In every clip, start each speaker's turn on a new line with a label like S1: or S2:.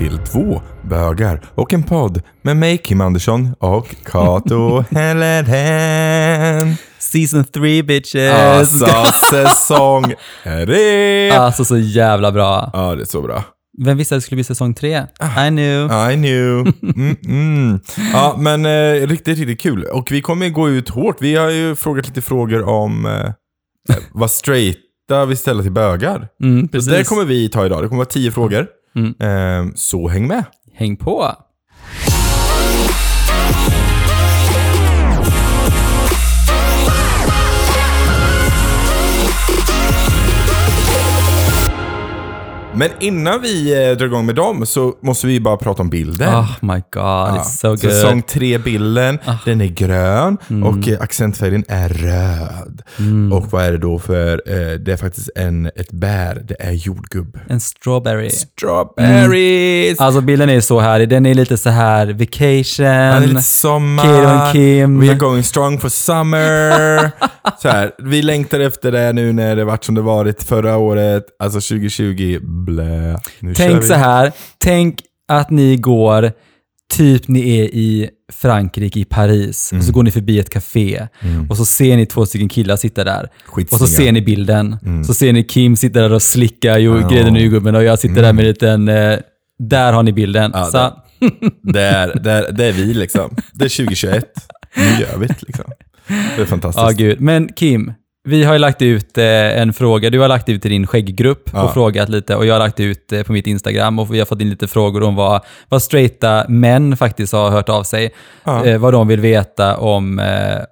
S1: till två bögar och en podd med mig Kim Andersson och Kato Helleren.
S2: Season 3 bitches!
S1: Alltså säsong tre!
S2: Alltså så jävla bra.
S1: Ja, det är så bra.
S2: Vem visste att det skulle bli säsong 3? I knew.
S1: I knew. Mm, mm. Ja, men eh, riktigt, riktigt kul. Och vi kommer gå ut hårt. Vi har ju frågat lite frågor om eh, vad straighta vi ställer till bögar.
S2: Mm,
S1: Så
S2: precis.
S1: det kommer vi ta idag. Det kommer vara tio frågor.
S2: Mm.
S1: Eh, så häng med.
S2: Häng på!
S1: Men innan vi eh, drar igång med dem så måste vi bara prata om bilden.
S2: Oh my god,
S1: Ja.
S2: it's so good. Ah.
S1: Säsong 3-bilden, den är grön
S2: Mm.
S1: och eh, accentfärgen är röd. Och vad är det då för, eh, det är faktiskt en, ett bär, det är jordgubb.
S2: En strawberry.
S1: Strawberries!
S2: Alltså bilden är så härlig. Den är lite så här
S1: Det är
S2: vacation.
S1: lite sommar.
S2: Kid Kim.
S1: We are going strong for summer. så här, vi längtar efter det nu när det varit som det varit förra året. Alltså 2020, blä. Nu
S2: Tänk så här. Tänk att ni går, typ ni är i Frankrike, i Paris, och så går ni förbi ett café och så ser ni två stycken killar sitta där. Och så ser ni bilden. Så ser ni Kim sitta där och slicka jo,
S1: Ja.
S2: grädden ur jordgubben och jag sitter där med en liten... Eh, där har ni bilden.
S1: Ja,
S2: så,
S1: Det är, det, är, det är vi liksom. Det är 2021. Nu gör vi det liksom. Det är fantastiskt.
S2: Ja, gud. Men Kim, vi har ju lagt ut eh, en fråga. Du har lagt ut till din skägggrupp
S1: Ja.
S2: och frågat lite och jag har lagt ut eh, på mitt Instagram och vi har fått in lite frågor om vad, vad straighta män faktiskt har hört av sig.
S1: Ja.
S2: Eh, vad de vill veta om,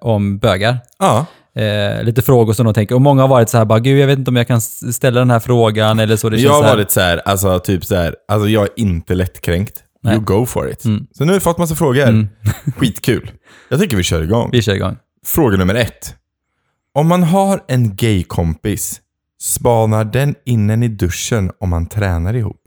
S2: om bögar.
S1: Ja.
S2: Eh, lite frågor som de tänker. Och många har varit så här, bara, gud jag vet inte om jag kan ställa den här frågan eller så. Det
S1: Jag har varit så här, alltså typ så här, alltså jag är inte lättkränkt.
S2: Nej.
S1: You go for it.
S2: Mm.
S1: Så nu har vi fått massa frågor. Skitkul. Jag tycker vi kör igång.
S2: Vi kör igång.
S1: Fråga nummer ett. Om man har en gay-kompis, spanar den innen i duschen om man tränar ihop?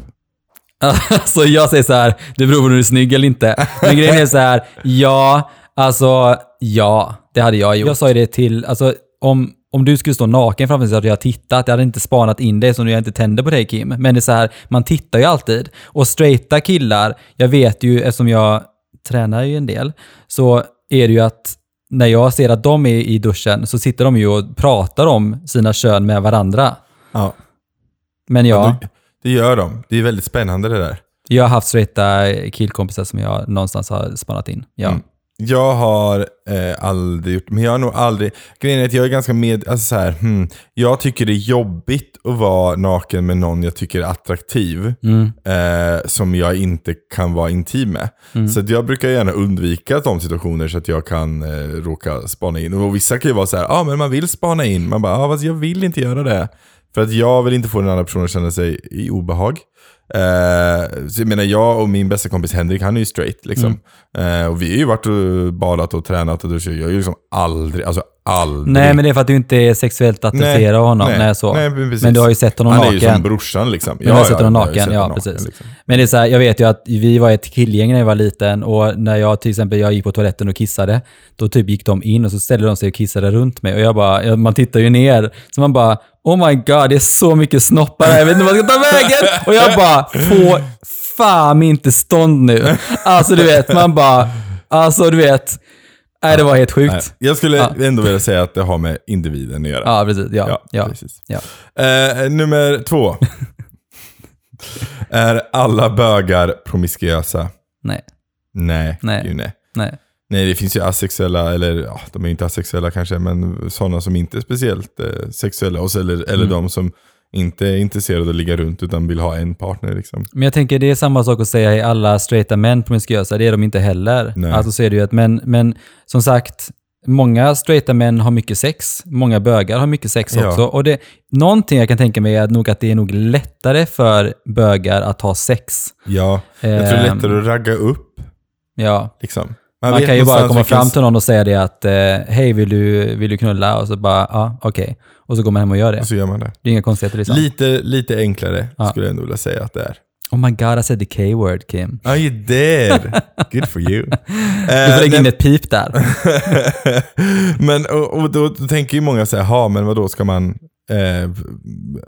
S2: Alltså jag säger så här, det beror på om du är snygg eller inte. Men grejen är så här, ja, alltså ja, det hade jag gjort. Jag sa ju det till, alltså om, om du skulle stå naken framför mig så hade jag tittat. Jag hade inte spanat in dig som jag inte tände på dig Kim. Men det är så här, man tittar ju alltid. Och straighta killar, jag vet ju eftersom jag tränar ju en del, så är det ju att när jag ser att de är i duschen så sitter de ju och pratar om sina kön med varandra.
S1: Ja.
S2: Men ja,
S1: Det, det gör de. Det är väldigt spännande det där.
S2: Jag har haft straighta killkompisar som jag någonstans har spanat in. Ja.
S1: Mm. Jag har eh, aldrig gjort, men jag har nog aldrig, grejen är att jag är ganska med, alltså så här, hmm, jag tycker det är jobbigt att vara naken med någon jag tycker är attraktiv,
S2: Mm.
S1: eh, som jag inte kan vara intim med.
S2: Mm.
S1: Så jag brukar gärna undvika de situationer så att jag kan eh, råka spana in. Och vissa kan ju vara så här, ja ah, men man vill spana in, man bara, ah, fast jag vill inte göra det. För att jag vill inte få den andra personen att känna sig i obehag. Eh, så jag menar, jag och min bästa kompis Henrik, han är ju straight liksom.
S2: Mm.
S1: Eh, och vi har ju varit och badat och tränat och duschat. Jag har ju liksom aldrig, alltså aldrig.
S2: Nej, men det är för att du inte är sexuellt attraherad av honom. Nej, så.
S1: Nej, men,
S2: du har ju sett honom
S1: Han
S2: naken.
S1: är ju som brorsan liksom.
S2: Men du har sett honom naken,
S1: sett
S2: ja precis.
S1: liksom.
S2: Men det är så här, jag vet ju att vi var ett killgäng när jag var liten och när jag till exempel jag gick på toaletten och kissade, då typ gick de in och så ställde de sig och kissade runt mig och jag bara, man tittar ju ner, så man bara, oh my god, det är så mycket snoppar här, jag vet inte vad jag ska ta vägen. Och jag bara, få fan inte stånd nu. Alltså du vet, man bara, alltså du vet, nej det var helt
S1: Nej,
S2: sjukt.
S1: jag skulle
S2: Ja.
S1: ändå vilja säga att det har med individen att göra.
S2: Ja, precis. Ja, ja, ja.
S1: precis.
S2: ja.
S1: Eh, nummer två. är alla bögar promiskuösa?
S2: Nej,
S1: Nej,
S2: Nej.
S1: Gud, nej.
S2: nej.
S1: Nej, det finns ju asexuella, eller ja, de är inte asexuella kanske, men sådana som inte är speciellt eh, sexuella. Och eller eller
S2: Mm.
S1: de som inte är intresserade av att ligga runt utan vill ha en partner. Liksom.
S2: Men jag tänker det är samma sak att säga är alla straighta män promiskuösa, det är de inte heller.
S1: Nej.
S2: Alltså så är det ju att, men, men som sagt, många straighta män har mycket sex, många bögar har mycket sex
S1: Ja.
S2: också. Och det, någonting jag kan tänka mig är nog att det är nog lättare för bögar att ha sex.
S1: Ja, jag tror det är
S2: Ehm,
S1: lättare att ragga upp.
S2: Ja,
S1: Liksom.
S2: man,
S1: vet
S2: kan ju bara komma fram till någon och säga det att eh, hej, vill du, vill du knulla? Och så bara, ja, okej. Och så går man hem och gör det.
S1: Och så gör man det.
S2: Det är inga konstigheter liksom.
S1: Lite, lite enklare
S2: Ja.
S1: skulle jag ändå vilja säga att det är.
S2: Oh my god, I said the K-word, Kim.
S1: Oh, you did! Good for you.
S2: Du får lägga in ett pip där.
S1: men och, och då, då tänker ju många så här, ha men vad då ska man, Eh,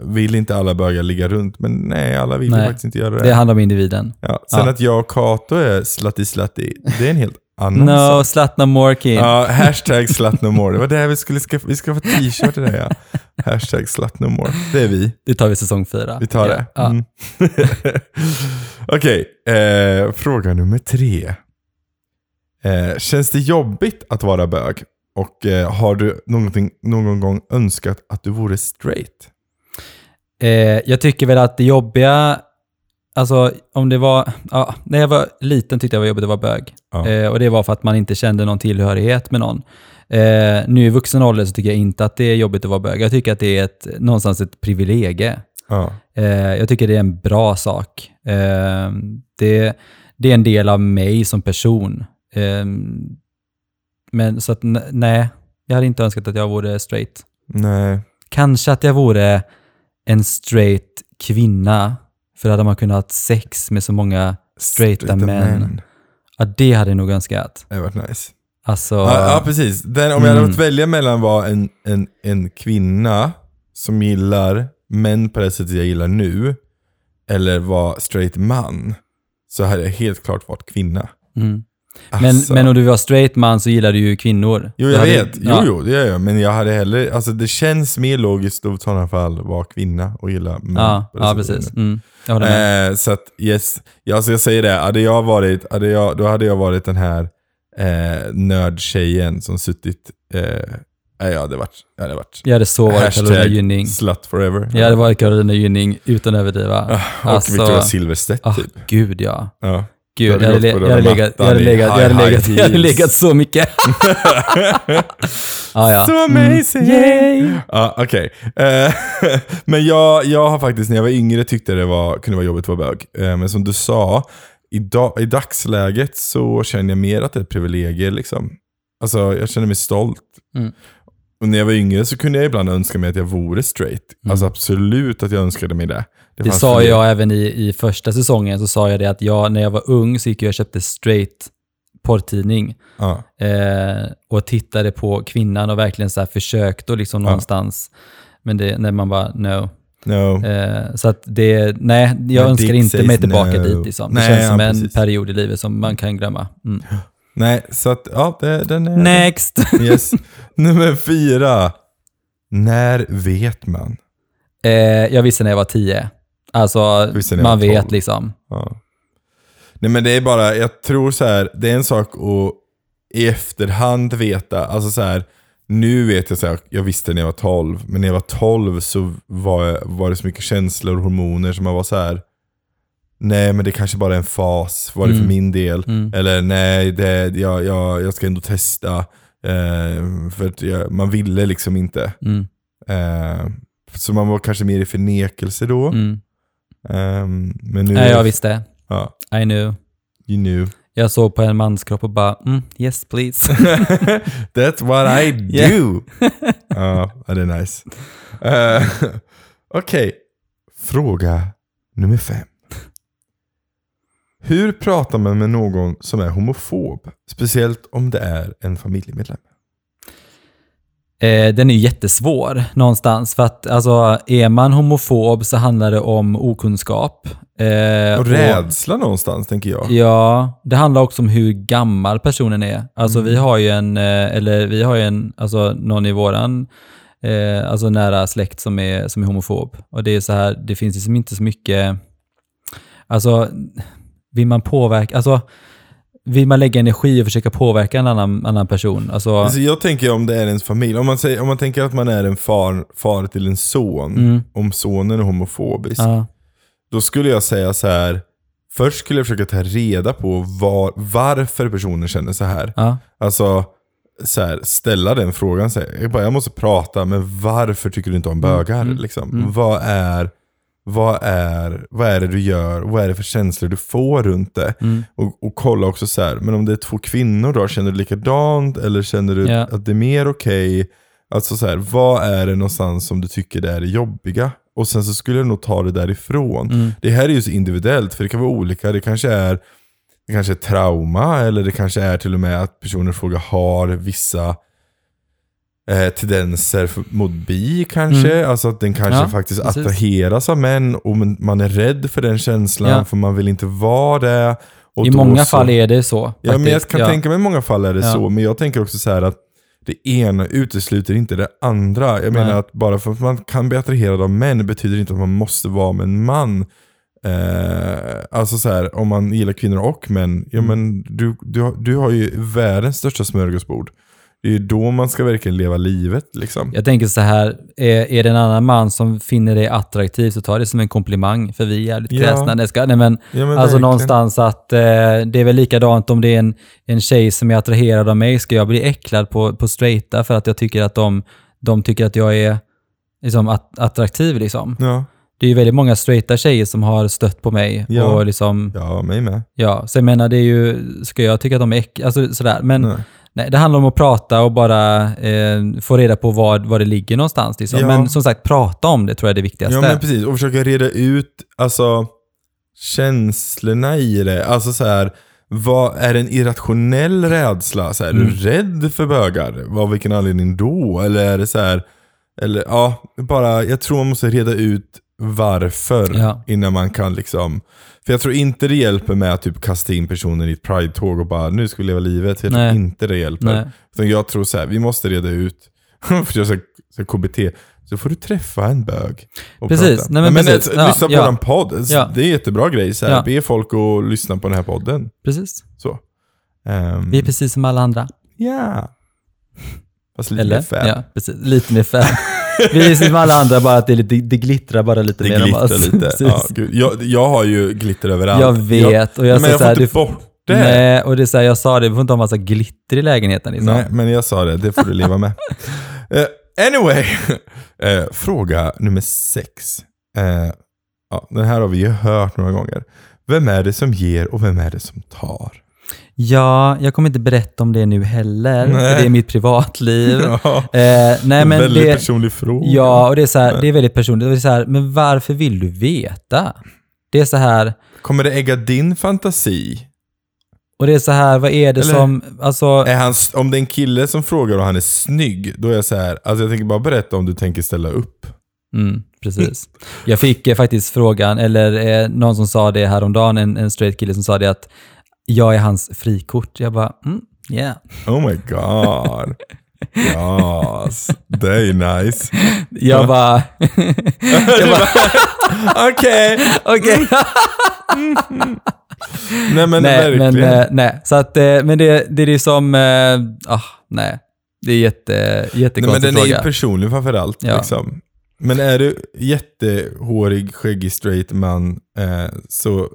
S1: vill inte alla bögar ligga runt? Men nej, alla vill ju
S2: Nej.
S1: faktiskt inte göra det.
S2: Det handlar om individen.
S1: ja. Sen
S2: Ja.
S1: att jag och Kato är slutty-slutty, det är en helt annan
S2: No, slut no more kid.
S1: Ja, hashtag slut no more. Det var det vi skulle skaffa, vi ska få t-shirt till det ja. Hashtag slut no more. Det är vi.
S2: Det tar vi säsong fyra.
S1: Vi tar det.
S2: Ja.
S1: Mm. Okej, eh, fråga nummer tre. Eh, känns det jobbigt att vara bög? Och eh, har du någonting, någon gång önskat att du vore straight?
S2: Eh, jag tycker väl att det jobbiga, alltså om det var, ja, när jag var liten tyckte jag var jobbigt att vara bög.
S1: Ja.
S2: Eh, och det var för att man inte kände någon tillhörighet med någon. Eh, nu i vuxen ålder så tycker jag inte att det är jobbigt att vara bög. Jag tycker att det är ett, någonstans ett privilegie.
S1: Ja.
S2: Eh, jag tycker det är en bra sak. Eh, det, det är en del av mig som person. Eh, men så att nej, jag hade inte önskat att jag vore straight.
S1: Nej.
S2: Kanske att jag vore en straight kvinna, för då hade man kunnat ha sex med så många straighta män. Ja, det hade jag nog önskat.
S1: Det hade varit nice.
S2: Alltså,
S1: Ja, ja precis. Den, om jag hade
S2: Mm.
S1: fått välja mellan vara en, en, en kvinna som gillar män på det sättet jag gillar nu, eller vara straight man, så hade jag helt klart varit kvinna.
S2: mm. Men,
S1: Alltså.
S2: men om du var straight man så gillar du ju kvinnor.
S1: Jo, jag
S2: hade-
S1: vet. Jo,
S2: ja.
S1: jo, det gör jag. Men jag hade hellre, alltså det känns mer logiskt att i sådana fall vara kvinna och gilla män.
S2: Ja, ja precis. Mm.
S1: Eh, så att yes, ja, alltså jag säger det. Hade jag varit, hade jag, då hade jag varit den här eh, nördtjejen som suttit, eh, nej, jag hade varit, jag hade varit
S2: Jag hade så varit Carolina Gynning.
S1: slut forever.
S2: Jag hade varit Carolina Gynning utan att överdriva.
S1: och Victoria Silvstedt
S2: ah,
S1: typ.
S2: gud ja.
S1: Ja.
S2: Gud, jag
S1: hade
S2: jag legat, jag hade legat, jag hade legat, jag hade
S1: heels.
S2: legat så mycket. ah, ja.
S1: Så amazing!
S2: Mm.
S1: Ja, okej. Eh, men jag, jag har faktiskt, när jag var yngre, tyckte det var, kunde vara jobbigt att vara bög. Eh, men som du sa, i, dag, i dagsläget så känner jag mer att det är ett privilegium. Liksom. Alltså, jag känner mig stolt.
S2: Mm.
S1: Och när jag var yngre så kunde jag ibland önska mig att jag vore straight. Alltså absolut att jag önskade mig det.
S2: Det
S1: fanns
S2: sa jag även i, i första säsongen, så sa jag det att jag, när jag var ung så gick jag och köpte straight porrtidning
S1: Ja.
S2: eh, och tittade på kvinnan och verkligen så här försökte och liksom
S1: Ja.
S2: någonstans. Men det, när man bara, no.
S1: No.
S2: Eh, så att det, nej, jag
S1: My
S2: önskar inte mig tillbaka
S1: no.
S2: dit. Liksom. Det
S1: Nej,
S2: känns som
S1: ja,
S2: en
S1: precis.
S2: period i livet som man kan glömma. Mm.
S1: Nej, så att ja, det, den är...
S2: Next!
S1: Yes. Nummer fyra. När vet man?
S2: eh, jag visste när jag var tio. Alltså, man vet
S1: tolv.
S2: liksom.
S1: Ja. Nej men det är bara, jag tror så här, det är en sak att i efterhand veta, alltså så här, nu vet jag så här, jag visste när jag var 12, men när jag var 12 så var, jag, var det så mycket känslor och hormoner som man var så här. Nej men det kanske bara är en fas, var det för
S2: Mm.
S1: min del?
S2: Mm.
S1: Eller nej, det, jag, jag, jag ska ändå testa. Eh, för att jag, man ville liksom inte.
S2: Mm.
S1: Eh, så man var kanske mer i förnekelse då.
S2: Mm.
S1: Ehm, men nu,
S2: Nej, jag visste.
S1: ja,
S2: I knew.
S1: you knew.
S2: Jag såg på en manskropp och bara, mm, yes please.
S1: That's what I do. Ja, det är nice. Eh, Okej, fråga nummer fem. Hur pratar man med någon som är homofob? Speciellt om det är en familjemedlem.
S2: Eh, den är jättesvår någonstans. För att alltså, är man homofob så handlar det om okunskap. Eh,
S1: Och rädsla någonstans, tänker jag.
S2: Ja, det handlar också om hur gammal personen är. Alltså vi har ju en, eh, eller vi har ju en, alltså någon i våran eh, alltså nära släkt som är, som är homofob. Och det är så här, det finns liksom inte så mycket, alltså vill man påverka, alltså vill man lägga energi och försöka påverka en annan, annan person? Alltså,
S1: Alltså jag tänker om det är ens familj. Om man, säger, om man tänker att man är en far, far till en son,
S2: Mm.
S1: om sonen är homofobisk,
S2: ja,
S1: då skulle jag säga så här. Först skulle jag försöka ta reda på var, varför personen känner så här.
S2: ja,
S1: Alltså, så här, ställa den frågan. Så här, jag, bara, jag måste prata, men varför tycker du inte om bögar?
S2: mm,
S1: Liksom?
S2: mm.
S1: Vad, är, vad, är, vad är det du gör? Vad är det för känslor du får runt det?
S2: mm,
S1: Och, och kolla också så här, men om det är två kvinnor då, känner du likadant? Eller känner du
S2: Ja.
S1: att det är mer okej? Alltså så här, vad är det någonstans som du tycker det är det jobbiga? Och sen så skulle jag nog ta det därifrån.
S2: mm,
S1: Det här är ju så individuellt, för det kan vara olika. Det kanske är, det kanske är trauma, eller det kanske är till och med att personer frågar har vissa eh, tendenser mot bi kanske. Alltså att den kanske
S2: Mm. Ja,
S1: faktiskt
S2: precis.
S1: attraheras av män och man- är rädd för den känslan
S2: Ja.
S1: för man vill inte vara det.
S2: I många
S1: så-
S2: fall är det så.
S1: Ja, men jag kan
S2: ja.
S1: tänka mig i många fall är det så, men jag tänker också så här att det ena utesluter inte det andra. Jag menar
S2: Nej.
S1: att bara för att man kan bli attraherad av män betyder inte att man måste vara med en man. Eh, alltså så här, om man gillar kvinnor och män, ja
S2: Mm.
S1: men du, du, du har ju världens största smörgåsbord. Det är ju då man ska verkligen leva livet liksom.
S2: Jag tänker så här, är, är det en annan man som finner det attraktivt så ta det som en komplimang, för vi är jävligt
S1: Ja.
S2: kräsna. Nej, ska, nej, men,
S1: Ja, men
S2: alltså någonstans att eh, det är väl likadant om det är en, en tjej som är attraherad av mig, ska jag bli äcklad på, på straighta för att jag tycker att de, de tycker att jag är liksom, att, attraktiv liksom.
S1: Ja,
S2: Det är ju väldigt många straighta tjejer som har stött på mig
S1: Ja.
S2: och liksom,
S1: ja, mig med.
S2: ja, så jag menar det är ju, ska jag tycka att de är äckliga, alltså sådär, men
S1: Nej.
S2: Nej, det handlar om att prata och bara eh, få reda på var, var det ligger någonstans. Liksom.
S1: Ja.
S2: Men som sagt, prata om det tror jag är det viktigaste.
S1: Ja men precis, och försöka reda ut alltså, känslorna i det. Alltså så här, vad är en irrationell rädsla? Så här, Är
S2: Mm.
S1: du rädd för bögar? Av vilken anledning då? Eller är det så här, eller ja, bara, jag tror man måste reda ut varför
S2: Ja.
S1: innan man kan liksom för jag tror inte det hjälper med att typ kasta in personen i ett pride-tåg och bara nu ska vi leva livet. Jag tror
S2: Nej.
S1: inte det hjälper.
S2: Nej.
S1: Utan jag tror så här, vi måste reda ut, för jag ska, ska KBT, så får du träffa en bög. Och
S2: Precis.
S1: prata.
S2: Nej, men precis.
S1: alltså,
S2: Ja,
S1: lyssna på
S2: ja.
S1: våran podd.
S2: Ja.
S1: Det är en jättebra grej. Så här,
S2: Ja.
S1: Be folk att lyssna på den här podden.
S2: Precis.
S1: Så. Ehm,
S2: Vi är precis som alla andra.
S1: Ja. Fast lite
S2: Eller?
S1: mer fan.
S2: Ja, precis. Lite mer fan. Vi är som alla andra, bara att det, lite, det glittrar bara lite
S1: Det
S2: mer
S1: glittrar
S2: oss.
S1: lite. Ja, gud. Jag, jag har ju glitter överallt.
S2: Jag vet. Och jag,
S1: men
S2: säger
S1: jag får
S2: här,
S1: inte bort det.
S2: Nej, och det är så här, jag sa det, du får inte ha massa glitter i lägenheten. Liksom.
S1: Nej, men jag sa det. Det får du leva med. Eh, anyway, Eh, fråga nummer sex. Eh, ja, den här har vi ju hört några gånger. Vem är det som ger och vem är det som tar?
S2: Ja, jag kommer inte berätta om det nu heller,
S1: Nej.
S2: för det är mitt privatliv.
S1: Ja,
S2: Eh, nej,
S1: en
S2: men
S1: väldigt
S2: det,
S1: personlig fråga.
S2: Ja, och det är, så här, det är väldigt personligt. Det är så här, men varför vill du veta? Det är så här,
S1: Kommer det ägga din fantasi?
S2: och det är så här, vad är det
S1: Eller-
S2: som, alltså,
S1: Är han, om det är en kille som frågar och han är snygg, då är jag så här, alltså jag tänker bara berätta om du tänker ställa upp.
S2: mm, precis. Jag fick eh, faktiskt frågan, eller eh, någon som sa det häromdagen, en, en straight kille som sa det att jag är hans frikort. Jag bara, mm, yeah.
S1: Oh my god. Yes, det är nice.
S2: Jag bara, jag bara,
S1: Okej.
S2: okej.
S1: Nej men
S2: nej,
S1: verkligen.
S2: men, eh, nej. Så att, eh, men det, det är det som, eh, ah, nej. Det är jätte,
S1: Nej, men
S2: jättekonstig
S1: den är ju
S2: fråga.
S1: personlig framförallt.
S2: Ja.
S1: Liksom. Men är du jättehårig, skäggig, straight man, eh, så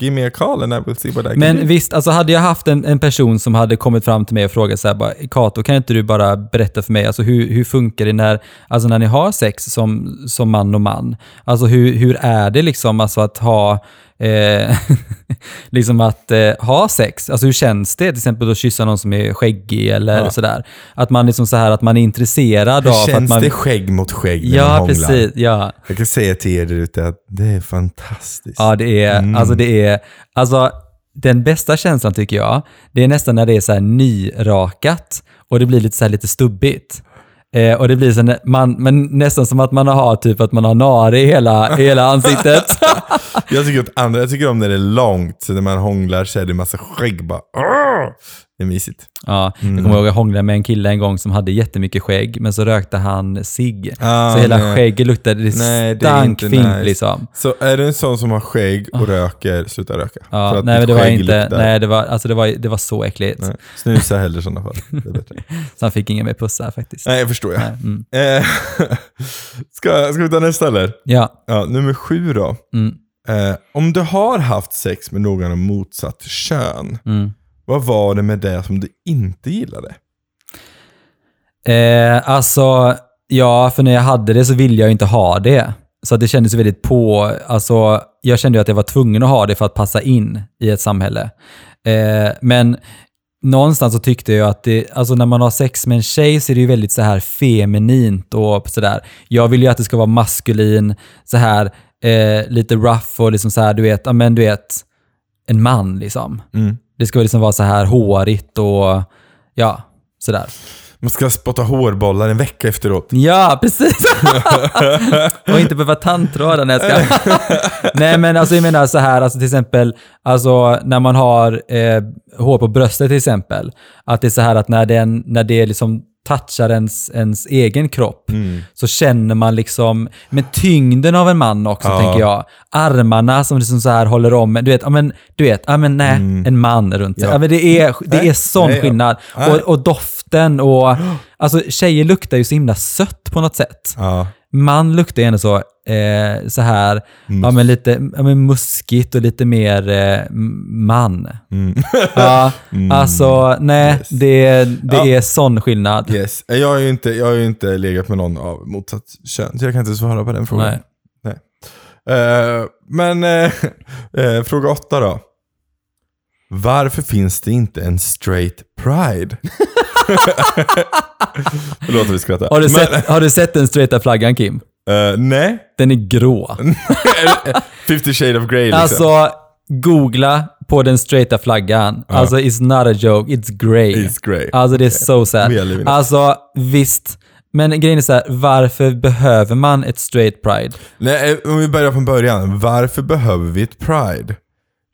S1: give me a call and I will see what I can
S2: Men
S1: do.
S2: visst, alltså hade jag haft en, en person som hade kommit fram till mig och frågat så här, bara, Kato, kan inte du bara berätta för mig, alltså hur, hur funkar det när, alltså när ni har sex som, som man och man? Alltså hur, hur är det liksom alltså att ha, eh, liksom att eh, ha sex? Alltså hur känns det till exempel att kyssa någon som är skäggig eller
S1: Ja.
S2: sådär? Att man liksom så här, att man är intresserad
S1: Hur
S2: av att
S1: känns
S2: man...
S1: det skägg mot skägg när man
S2: Ja,
S1: hånglar?
S2: precis. Ja.
S1: Jag kan säga till er där ute att det är fantastiskt.
S2: Ja, det är,
S1: Mm.
S2: alltså det är, alltså den bästa känslan tycker jag, det är nästan när det är så nyrakat och det blir lite så lite stubbigt. Eh, och det blir så man, men nästan som att man har typ att man har nare i hela, hela ansiktet.
S1: Jag tycker, att andra, jag tycker om när det är långt, så när man hånglar så är det massa skägg bara. Arr! Det är mysigt.
S2: ja,
S1: Mm.
S2: Jag kommer ihåg att jag hånglade med en kille en gång som hade jättemycket skägg, men så rökte han cigg.
S1: Ah,
S2: så hela
S1: nej.
S2: skägget luktade, det
S1: Nej, det är
S2: stank
S1: inte
S2: fint
S1: nice.
S2: liksom.
S1: Så är du en sån som har skägg och röker, sluta röka. För
S2: Ja,
S1: att
S2: nej, men det var inte,
S1: luktar.
S2: nej, det var, alltså det var, det var så äckligt.
S1: Nej. Snusa hellre i sådana fall. Det är bättre.
S2: Så han fick ingen mer pussar faktiskt.
S1: Nej, jag förstår jag.
S2: Mm.
S1: Eh, ska, ska vi ta nästa eller?
S2: Ja,
S1: Ja, nummer sju då.
S2: mm,
S1: Eh, om du har haft sex med någon av motsatt kön,
S2: mm.
S1: Vad var det med det som du inte gillade?
S2: Eh, alltså, ja, för när jag hade det så ville jag inte ha det. Så det kändes väldigt på, alltså jag kände ju att jag var tvungen att ha det för att passa in i ett samhälle. Eh, men någonstans så tyckte jag att det, alltså när man har sex med en tjej så är det ju väldigt så här feminint och sådär. Jag vill ju att det ska vara maskulin, så här eh, lite rough och liksom så här, du vet, men du vet, en man liksom.
S1: Mm.
S2: Det ska liksom vara så här hårigt och ja, sådär.
S1: Man ska spotta hårbollar en vecka efteråt.
S2: Ja, precis. och inte behöva tandtrådar när jag ska... Nej, men alltså jag menar så här, alltså till exempel, alltså när man har eh, hår på bröstet till exempel, att det är så här att när, den, när det liksom touchar ens, ens egen kropp
S1: Mm.
S2: så känner man liksom, med tyngden av en man också
S1: Ja.
S2: tänker jag. Armarna som liksom så här håller om, du vet, ja men, du vet, ja men nej, en man runt sig.
S1: Mm. Ja.
S2: Ja. men det är, det
S1: Nej,
S2: är sån
S1: nej, ja.
S2: skillnad.
S1: Nej.
S2: Och, och doften och, alltså tjejer luktar ju så himla sött på något sätt.
S1: Ja.
S2: Man luktar ju ändå så, eh, så här, ja men lite ja, men muskigt och lite mer eh, man. Ja, alltså nej,
S1: Yes.
S2: det, det
S1: Ja.
S2: är sån skillnad.
S1: Yes. Jag har ju inte, jag har ju inte legat med någon av motsatt kön, så jag kan inte svara på den frågan.
S2: Nej.
S1: Nej. Eh, men eh, eh, fråga åtta då. Varför finns det inte en straight pride? Att vi skrattar.
S2: Har du,
S1: Men,
S2: sett, har du sett den straighta flaggan Kim?
S1: Eh, nej.
S2: Den är grå.
S1: 50 shade of grey liksom.
S2: Alltså, googla på den straighta flaggan. Alltså, it's not a joke, it's grey.
S1: It's grey.
S2: Alltså, det är so sad. Alltså, visst. Men grejen är så här, varför behöver man ett straight pride?
S1: Nej, eh, om vi börjar från början. Varför behöver vi ett pride?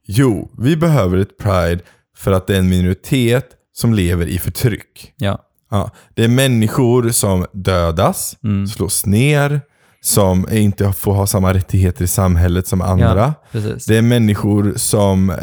S1: Jo, vi behöver ett pride för att det är en minoritet som lever i förtryck.
S2: Ja.
S1: Ja, det är människor som dödas,
S2: Mm.
S1: slås ner, som inte får ha samma rättigheter i samhället som andra.
S2: Ja.
S1: Det är människor som eh,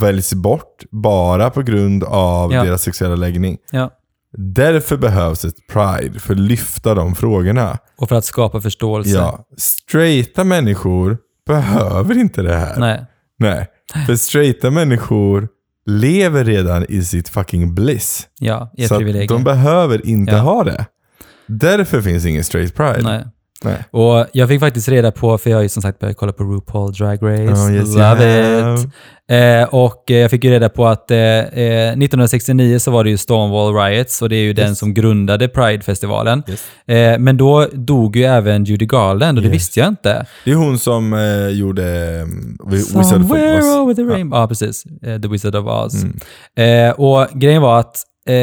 S1: väljs bort bara på grund av
S2: Ja.
S1: deras sexuella läggning.
S2: Ja.
S1: Därför behövs ett pride, för att lyfta de frågorna.
S2: Och för att skapa förståelse.
S1: Ja, straighta människor behöver inte det här.
S2: Nej.
S1: Nej. För straighta människor lever redan i sitt fucking bliss.
S2: Ja, i ett
S1: Så
S2: privilegium.
S1: de behöver inte
S2: Ja.
S1: ha det. Därför finns ingen straight pride.
S2: Nej.
S1: Nej.
S2: Och jag fick faktiskt reda på, för jag har ju som sagt börjat kolla på RuPaul Drag Race.
S1: Oh, yes,
S2: Love
S1: have.
S2: it. Eh, och eh, jag fick ju reda på att eh, eh, 1969 så var det ju Stonewall Riots och det är ju den som grundade Pride-festivalen.
S1: Yes.
S2: Eh, men då dog ju även Judy Garland och det
S1: Yes.
S2: visste jag inte.
S1: Det är hon som eh, gjorde um, Wizard of Oz.
S2: over the.
S1: Mm.
S2: rainbow. Ja, precis. Eh, the Wizard of Oz. Eh, och grejen var att eh,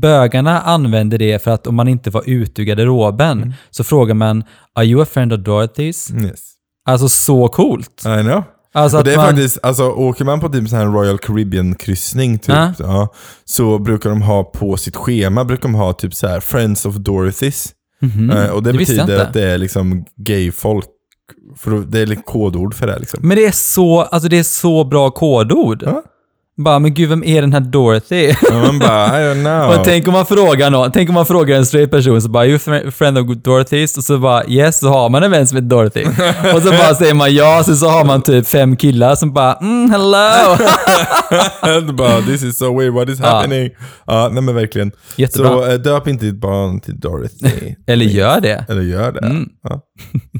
S2: bögarna använde det för att om man inte var ute ur garderoben
S1: Mm.
S2: så frågar man “Are you a friend of Dorothy's?”
S1: Yes.
S2: Alltså så coolt.
S1: I know.
S2: Alltså
S1: Och det är
S2: man,
S1: faktiskt, alltså åker man på typ här Royal Caribbean-kryssning typ,
S2: Ja.
S1: ja, så brukar de ha på sitt schema, brukar de ha typ så här Friends of Dorothy's.
S2: Mhm,
S1: Eh, och det,
S2: det
S1: betyder att det är liksom gay-folk. För det är kodord för det liksom.
S2: Men det är så, alltså det är så bra kodord.
S1: Ja.
S2: Bara, men gud, vem är den här Dorothy?
S1: Och man bara, I don't know.
S2: Och tänk om man frågar någon, tänk om man frågar en straight person så bara, you friend of Dorothy's? Och så bara, yes, så har man en vän som heter Dorothy. och så bara säger man ja, så, så har man typ fem killar som bara, mm, hello!
S1: Bara, this is so weird, what is happening? Ja, nej men verkligen.
S2: Jättebra.
S1: Så eh, döp inte ditt barn till Dorothy.
S2: Eller gör det.
S1: Eller gör det.
S2: Mm.
S1: Ja.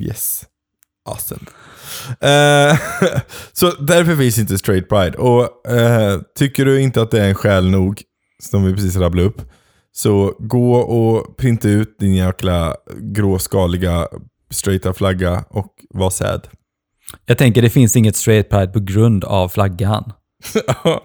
S1: Yes. Awesome. Eh, så därför finns inte straight pride. Och eh, tycker du inte att det är en skäl nog, som vi precis rabblade upp, så gå och printa ut din jäkla gråskaliga straighta flagga och var sad.
S2: Jag tänker det finns inget straight pride på grund av flaggan.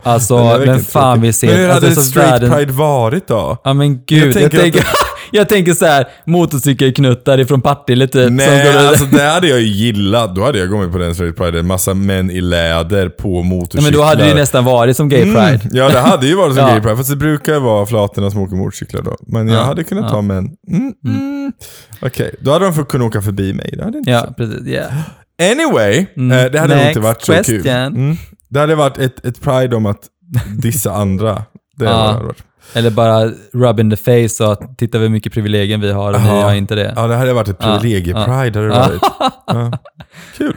S2: Alltså, vem fan
S1: tråkig.
S2: vill se...
S1: Men hur
S2: alltså,
S1: hade
S2: så
S1: straight
S2: världen-
S1: pride varit då?
S2: Ja men gud, jag
S1: tänker
S2: tänker,
S1: att
S2: jag tänker, så här motorcykelknuttar ifrån Partille typ.
S1: Nej,
S2: går
S1: alltså det hade jag ju gillat. Då hade jag kommit på den straight pride. Massa män i läder på
S2: Nej,
S1: motorcyklar.
S2: men då hade det ju nästan varit som gay pride.
S1: Mm, ja, det hade ju varit som
S2: Ja.
S1: gay pride. Fast det brukar ju vara flatorna som åker motorcyklar då. Men jag
S2: Ja,
S1: hade kunnat
S2: ja.
S1: ta män. Mm, mm. Okej, då hade de fått kunna åka förbi mig. Det hade inte
S2: Ja, precis. Yeah.
S1: Anyway,
S2: Mm.
S1: eh, det hade
S2: Next
S1: inte varit så kul.
S2: question.
S1: Mm. Det hade varit ett, ett pride om att dissa andra. Det
S2: Ja.
S1: varit.
S2: Eller bara rub in the face och att titta hur mycket privilegier vi har och ni har inte det.
S1: Ja, det hade varit ett
S2: Ja,
S1: privilegiepride. Hade det
S2: Ja.
S1: varit. Ja. Kul.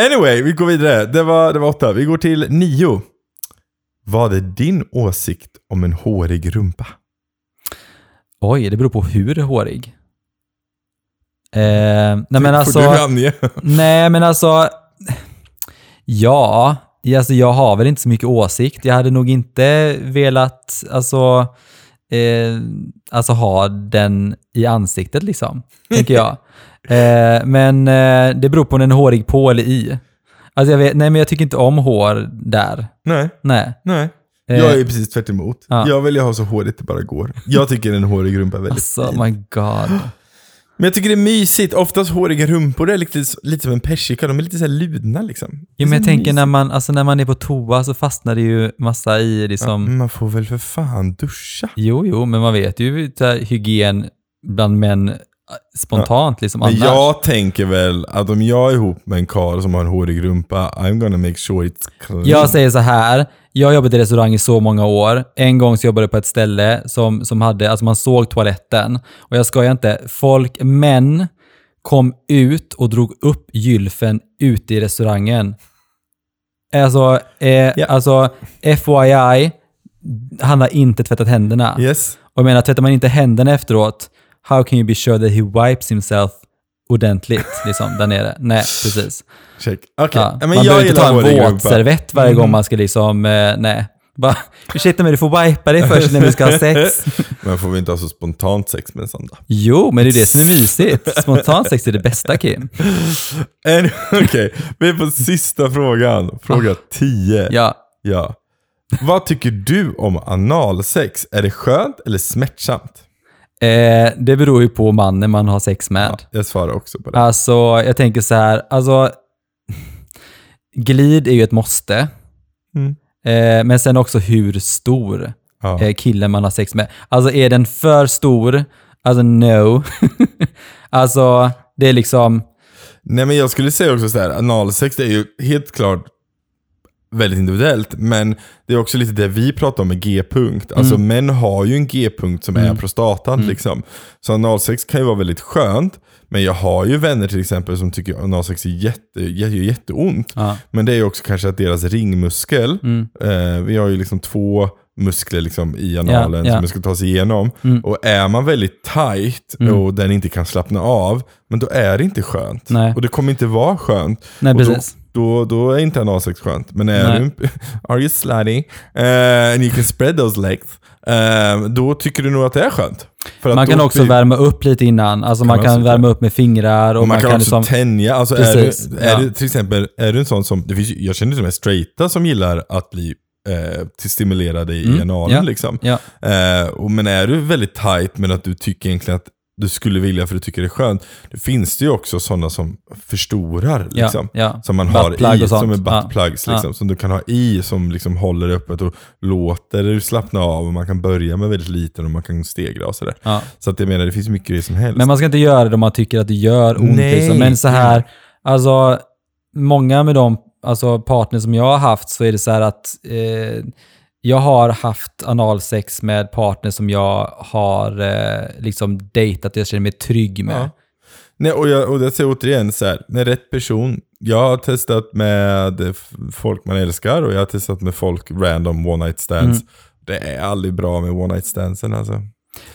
S1: Anyway, vi går vidare. Det var, det var åtta. Vi går till nio. Vad är din åsikt om en hårig rumpa?
S2: Oj, det beror på hur hårig. Eh, nej men
S1: Får
S2: alltså... Nej, men alltså... Ja, alltså jag har väl inte så mycket åsikt. Jag hade nog inte velat alltså, eh, alltså ha den i ansiktet liksom, tänker jag. Eh, men eh, det beror på om den är hårig på eller i. Alltså jag vet, nej men jag tycker inte om hår där.
S1: Nej,
S2: Nej.
S1: nej.
S2: Eh,
S1: Jag är precis tvärt emot.
S2: Ja.
S1: Jag vill ju ha så hårigt det bara går. Jag tycker en hårig rumpa är väldigt
S2: Alltså,
S1: fin.
S2: my god.
S1: Men jag tycker det är mysigt. Oftast håriga rumpor är lite, lite som en persika. De är lite så här ludna liksom.
S2: Jo, men jag tänker
S1: mysigt.
S2: när man, alltså, när man är på toa så fastnar det ju massa i liksom...
S1: Ja, man får väl för fan duscha.
S2: Jo, jo, men man vet ju så här, hygien bland män spontant liksom
S1: Men
S2: annars.
S1: jag tänker väl att om jag är ihop med en karl som har en hårig rumpa, I'm gonna make sure it's clean.
S2: Jag säger så här, jag har jobbat i restaurang i så många år. En gång så jobbade jag på ett ställe som, som hade, alltså man såg toaletten. Och jag skojar inte, folk, män kom ut och drog upp gylfen ute i restaurangen. Alltså, eh,
S1: Ja.
S2: alltså FYI, han har inte tvättat händerna.
S1: Yes.
S2: Och jag menar, tvättar man inte händerna efteråt, how can you be sure that he wipes himself ordentligt liksom, där nere? Nej, precis.
S1: Check. Okej.
S2: Ja.
S1: Men
S2: man
S1: jag
S2: behöver inte ta en våtservett varje gång man ska liksom, eh, nej. Bara, ursäkta mig, du får wipa dig först när vi ska ha sex.
S1: Men får vi inte ha så spontant sex med en sån då?
S2: Jo, men det är det som är mysigt. Spontant sex är det bästa, Kim.
S1: Okej, vi är på sista frågan. Fråga 10.
S2: Ja.
S1: Ja. Vad tycker du om analsex? Är det skönt eller smärtsamt?
S2: Eh, det beror ju på mannen man har sex med.
S1: Ja, jag svarar också på det.
S2: Alltså, jag tänker så här, alltså, glid är ju ett måste.
S1: Mm.
S2: Eh, men sen också hur stor
S1: Ja.
S2: eh, killen man har sex med. Alltså är den för stor, alltså no. alltså, det är liksom,
S1: Nej men jag skulle säga också så här, analsex är ju helt klart väldigt individuellt, men det är också lite det vi pratar om med G-punkt. Alltså
S2: Mm.
S1: män har ju en G-punkt som är prostatan liksom. Så analsex kan ju vara väldigt skönt, men jag har ju vänner till exempel som tycker analsex är jätte, gör jätteont.
S2: ja.
S1: Men det är ju också kanske att deras ringmuskel,
S2: Mm.
S1: eh, vi har ju liksom två muskler liksom i analen
S2: Ja, ja.
S1: som man ska ta sig igenom.
S2: Mm.
S1: Och är man väldigt tight
S2: Mm.
S1: och den inte kan slappna av, men då är det inte skönt.
S2: Nej.
S1: Och det kommer inte vara skönt.
S2: Nej, precis.
S1: då, då är inte analsex skönt. Men är
S2: Nej.
S1: du, en- are you slutty uh, and you can spread those legs, eh, då tycker du nog att det är skönt.
S2: Man kan också
S1: blir-
S2: värma upp lite innan. Alltså
S1: Kan
S2: man
S1: man
S2: kan värma upp med fingrar och,
S1: och man, kan, också
S2: liksom...
S1: tänja. Alltså är, du, är
S2: ja.
S1: du till exempel är du en sån som, det finns, jag känner till och med straighta som gillar att bli eh, till stimulerade i
S2: Mm,
S1: analen.
S2: ja,
S1: Liksom.
S2: Ja.
S1: Eh, och, men är du väldigt tight men att du tycker egentligen att du skulle vilja för du tycker det är skönt. Då finns det ju också sådana som förstorar.
S2: Ja,
S1: Liksom.
S2: ja.
S1: Som man har i, som är
S2: Ja,
S1: buttplugs.
S2: ja.
S1: Liksom, Som du kan ha i, som liksom håller öppet och låter dig slappna av. Och man kan börja med väldigt liten och man kan stegra och sådär.
S2: Ja.
S1: Så att jag menar, det finns mycket grejer som helst.
S2: Men man ska inte göra det om man tycker att det gör ont.
S1: Nej.
S2: Liksom. Men så här, alltså många med de alltså, partner som jag har haft så är det så här att eh, jag har haft analsex med partner som jag har eh, liksom dejtat jag känner mig trygg med.
S1: Ja. Nej, och jag, och jag säger återigen så här, med rätt person. Jag har testat med folk man älskar och jag har testat med folk random one night stands.
S2: Mm.
S1: Det är aldrig bra med one night standsen alltså.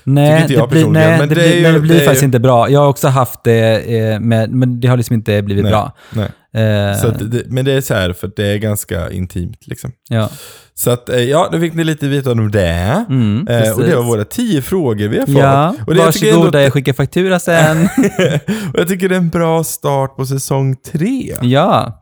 S2: Nej,
S1: inte jag
S2: det blir, nej,
S1: men
S2: det,
S1: det ju-
S2: nej, det blir
S1: det
S2: faktiskt
S1: ju-
S2: inte bra. Jag har också haft det, eh, med, men det har liksom inte blivit
S1: Nej.
S2: bra.
S1: Nej.
S2: Eh,
S1: men det är så här, för det är ganska intimt liksom.
S2: ja.
S1: Så att, eh, ja, då fick ni lite veta om det.
S2: Mm,
S1: eh, och det var våra tio frågor vi har fått.
S2: Ja,
S1: och det, jag tycker ändå
S2: varsågoda, jag skickar faktura sen.
S1: och jag tycker det är en bra start på säsong tre.
S2: ja.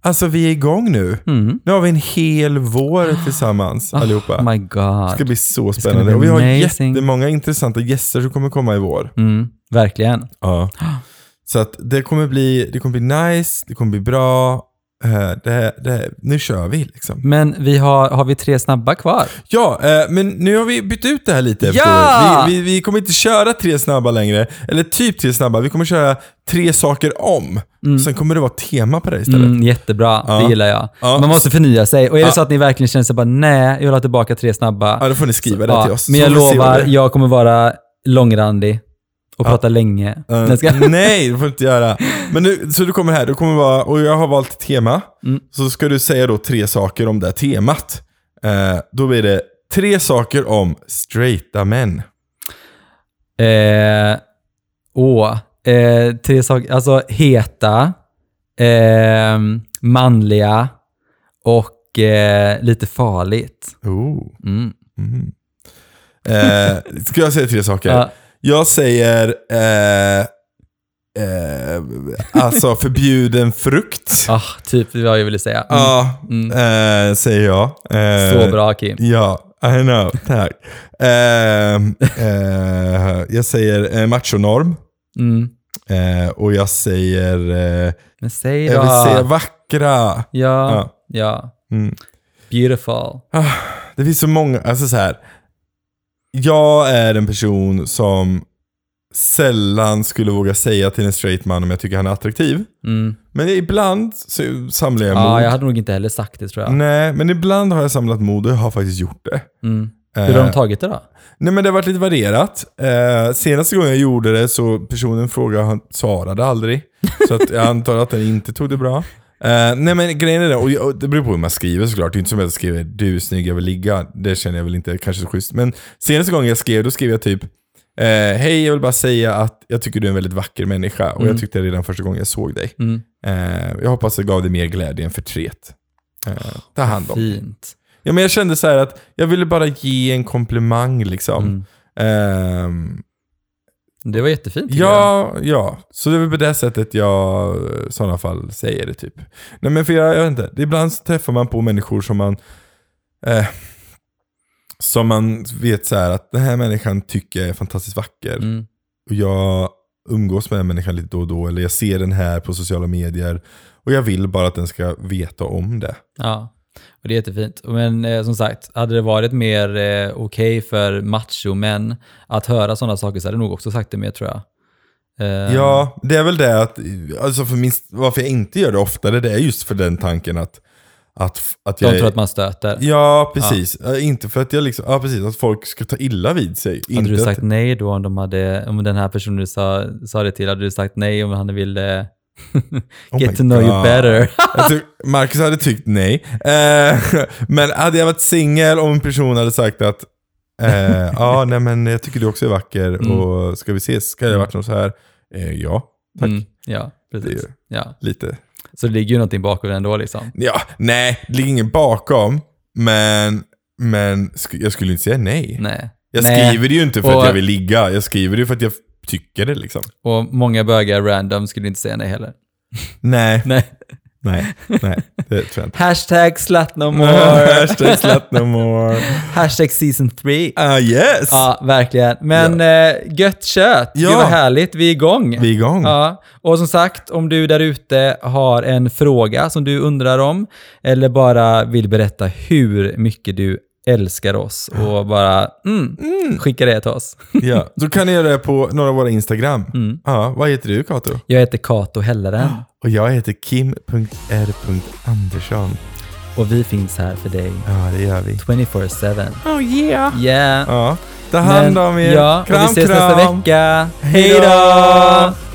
S1: Alltså vi är igång nu.
S2: Mm.
S1: Nu har vi en hel vår tillsammans allihopa.
S2: Oh my
S1: Det
S2: god.
S1: ska bli så spännande.
S2: bli
S1: Och vi har
S2: amazing.
S1: jättemånga intressanta gäster som kommer komma i vår.
S2: Mm, verkligen.
S1: Ja. Så att det kommer bli, det kommer bli nice, det kommer bli bra. Eh, Det, det, nu kör vi liksom.
S2: Men vi har, har vi tre snabba kvar?
S1: Ja, eh, men nu har vi bytt ut det här lite.
S2: Ja!
S1: Vi, vi, vi kommer inte köra tre snabba längre. Eller typ tre snabba. Vi kommer köra tre saker om. Sen kommer det vara tema på det istället.
S2: Mm, jättebra,
S1: Ja.
S2: det gillar jag.
S1: Ja.
S2: Man måste förnya sig. Och är det
S1: Ja.
S2: så att ni verkligen känner sig bara nej, jag vill ha tillbaka tre snabba.
S1: Ja, då får ni skriva det
S2: Ja,
S1: till oss.
S2: Men
S1: så
S2: jag lovar,
S1: det
S2: jag kommer vara långrandig och prata länge. Nej, jag ska-
S1: nej, det får du inte göra. Men nu, så du kommer här, du kommer vara, och jag har valt tema.
S2: Mm.
S1: Så ska du säga då tre saker om det här temat. Eh, då blir det tre saker om straighta män.
S2: Eh, åh, eh, tre saker. Alltså heta, eh, manliga och eh, lite farligt.
S1: Oh.
S2: Mm.
S1: Eh, ska jag säga tre saker?
S2: Ja.
S1: Jag säger eh, Eh, alltså förbjuden frukt.
S2: Ah, typ vad jag ville säga. Mm.
S1: Ja, eh, säger jag. Eh,
S2: Så bra Kim.
S1: Ja, I know. Tack. Eh, eh, jag säger eh, machonorm.
S2: Mm.
S1: Eh, och jag säger... Eh,
S2: Men säg då.
S1: jag vill säga vackra.
S2: Ja,
S1: Ja.
S2: ja.
S1: Mm.
S2: Beautiful.
S1: Det finns så många, alltså så här. Jag är en person som sällan skulle våga säga till en straight man om jag tycker han är attraktiv.
S2: Mm.
S1: Men ibland så samlar jag
S2: Ja,
S1: mod.
S2: jag hade nog inte heller sagt det tror jag.
S1: Nej, men ibland har jag samlat mod och jag har faktiskt gjort det.
S2: Mm. Hur har
S1: Eh,
S2: de tagit det då?
S1: Nej men det har varit lite varierat. Eh, senaste gången jag gjorde det så personen frågade, han svarade aldrig. Så att jag antar att den inte tog det bra. Eh, nej men grejen är det, och, det beror på hur man skriver såklart. Det är inte som att jag skriver du är snygg, jag vill ligga. Det känner jag väl inte kanske så schysst. Men senaste gången jag skrev, då skrev jag typ eh, Hej, jag vill bara säga att jag tycker du är en väldigt vacker människa. Och jag tyckte det redan första gången jag såg dig.
S2: Mm.
S1: Eh, jag hoppas det gav dig mer glädje än förtret. Eh, ta hand om.
S2: Fint.
S1: Ja, men jag kände så här att jag ville bara ge en komplimang liksom.
S2: Mm. Det var jättefint. tycker jag.
S1: ja, ja. Så det är väl på det sättet jag i sådana fall säger det typ. Nej men för jag, jag vet inte, ibland träffar man på människor som man eh, som man vet så här att den här människan tycker jag är fantastiskt vacker.
S2: Mm.
S1: Och jag umgås med den människan lite då och då, eller jag ser den här på sociala medier. Och jag vill bara att den ska veta om det.
S2: Ja, och det är jättefint. Men eh, som sagt, hade det varit mer eh, okej för machomän att höra sådana saker så hade jag nog också sagt det mer tror jag. Eh,
S1: Ja, det är väl det att, alltså för min, varför jag inte gör det oftare, det är just för den tanken att, att, att jag
S2: De tror att man stöter.
S1: Ja, precis. Ja, Inte för att jag liksom, ja precis, att folk ska ta illa vid sig.
S2: Hade
S1: inte
S2: du sagt
S1: att,
S2: nej då om, de hade, om den här personen du sa, sa det till, hade du sagt nej om han ville
S1: Oh
S2: get to know you
S1: God.
S2: better?
S1: jag tror, Marcus hade tyckt nej. Eh, men hade jag varit singel och en person hade sagt att eh, ja, nej men jag tycker du också är vacker
S2: Mm.
S1: och ska vi ses? Ska det varit något så här? Eh, ja, tack.
S2: Mm, ja, precis. Ja.
S1: Lite.
S2: Så det ligger ju någonting bakom ändå liksom.
S1: Ja, nej, det ligger ingen bakom. Men, men sk- jag skulle inte säga nej.
S2: Nej.
S1: Jag
S2: Nej.
S1: skriver det ju inte för
S2: Och-
S1: att jag vill ligga. Jag skriver det ju för att jag tycker det liksom.
S2: Och många bögar random skulle inte säga nej heller.
S1: Nej,
S2: Nej.
S1: nej, nej. Det tror jag inte.
S2: Hashtag slut no more.
S1: Hashtag slut no more.
S2: Hashtag season 3.
S1: Ah yes!
S2: Ja, verkligen. Men eh, gött kött.
S1: Ja.
S2: Gud vad härligt. Vi är igång.
S1: Vi är igång.
S2: Ja, och som sagt, om du där ute har en fråga som du undrar om, eller bara vill berätta hur mycket du älskar oss och bara mm, skicka det till oss.
S1: Ja. Då kan ni göra det på några av våra Instagram.
S2: Mm.
S1: Ja, vad heter du Kato?
S2: Jag heter Kato Helleren
S1: Och jag heter kim.r.andersson.
S2: och vi finns här för dig
S1: Ja, det gör vi.
S2: 24-7.
S1: Oh yeah!
S2: Yeah.
S1: Ja. Ta hand om er.
S2: ja,
S1: kram,
S2: och vi ses
S1: kram.
S2: nästa vecka.
S1: Hej
S2: då!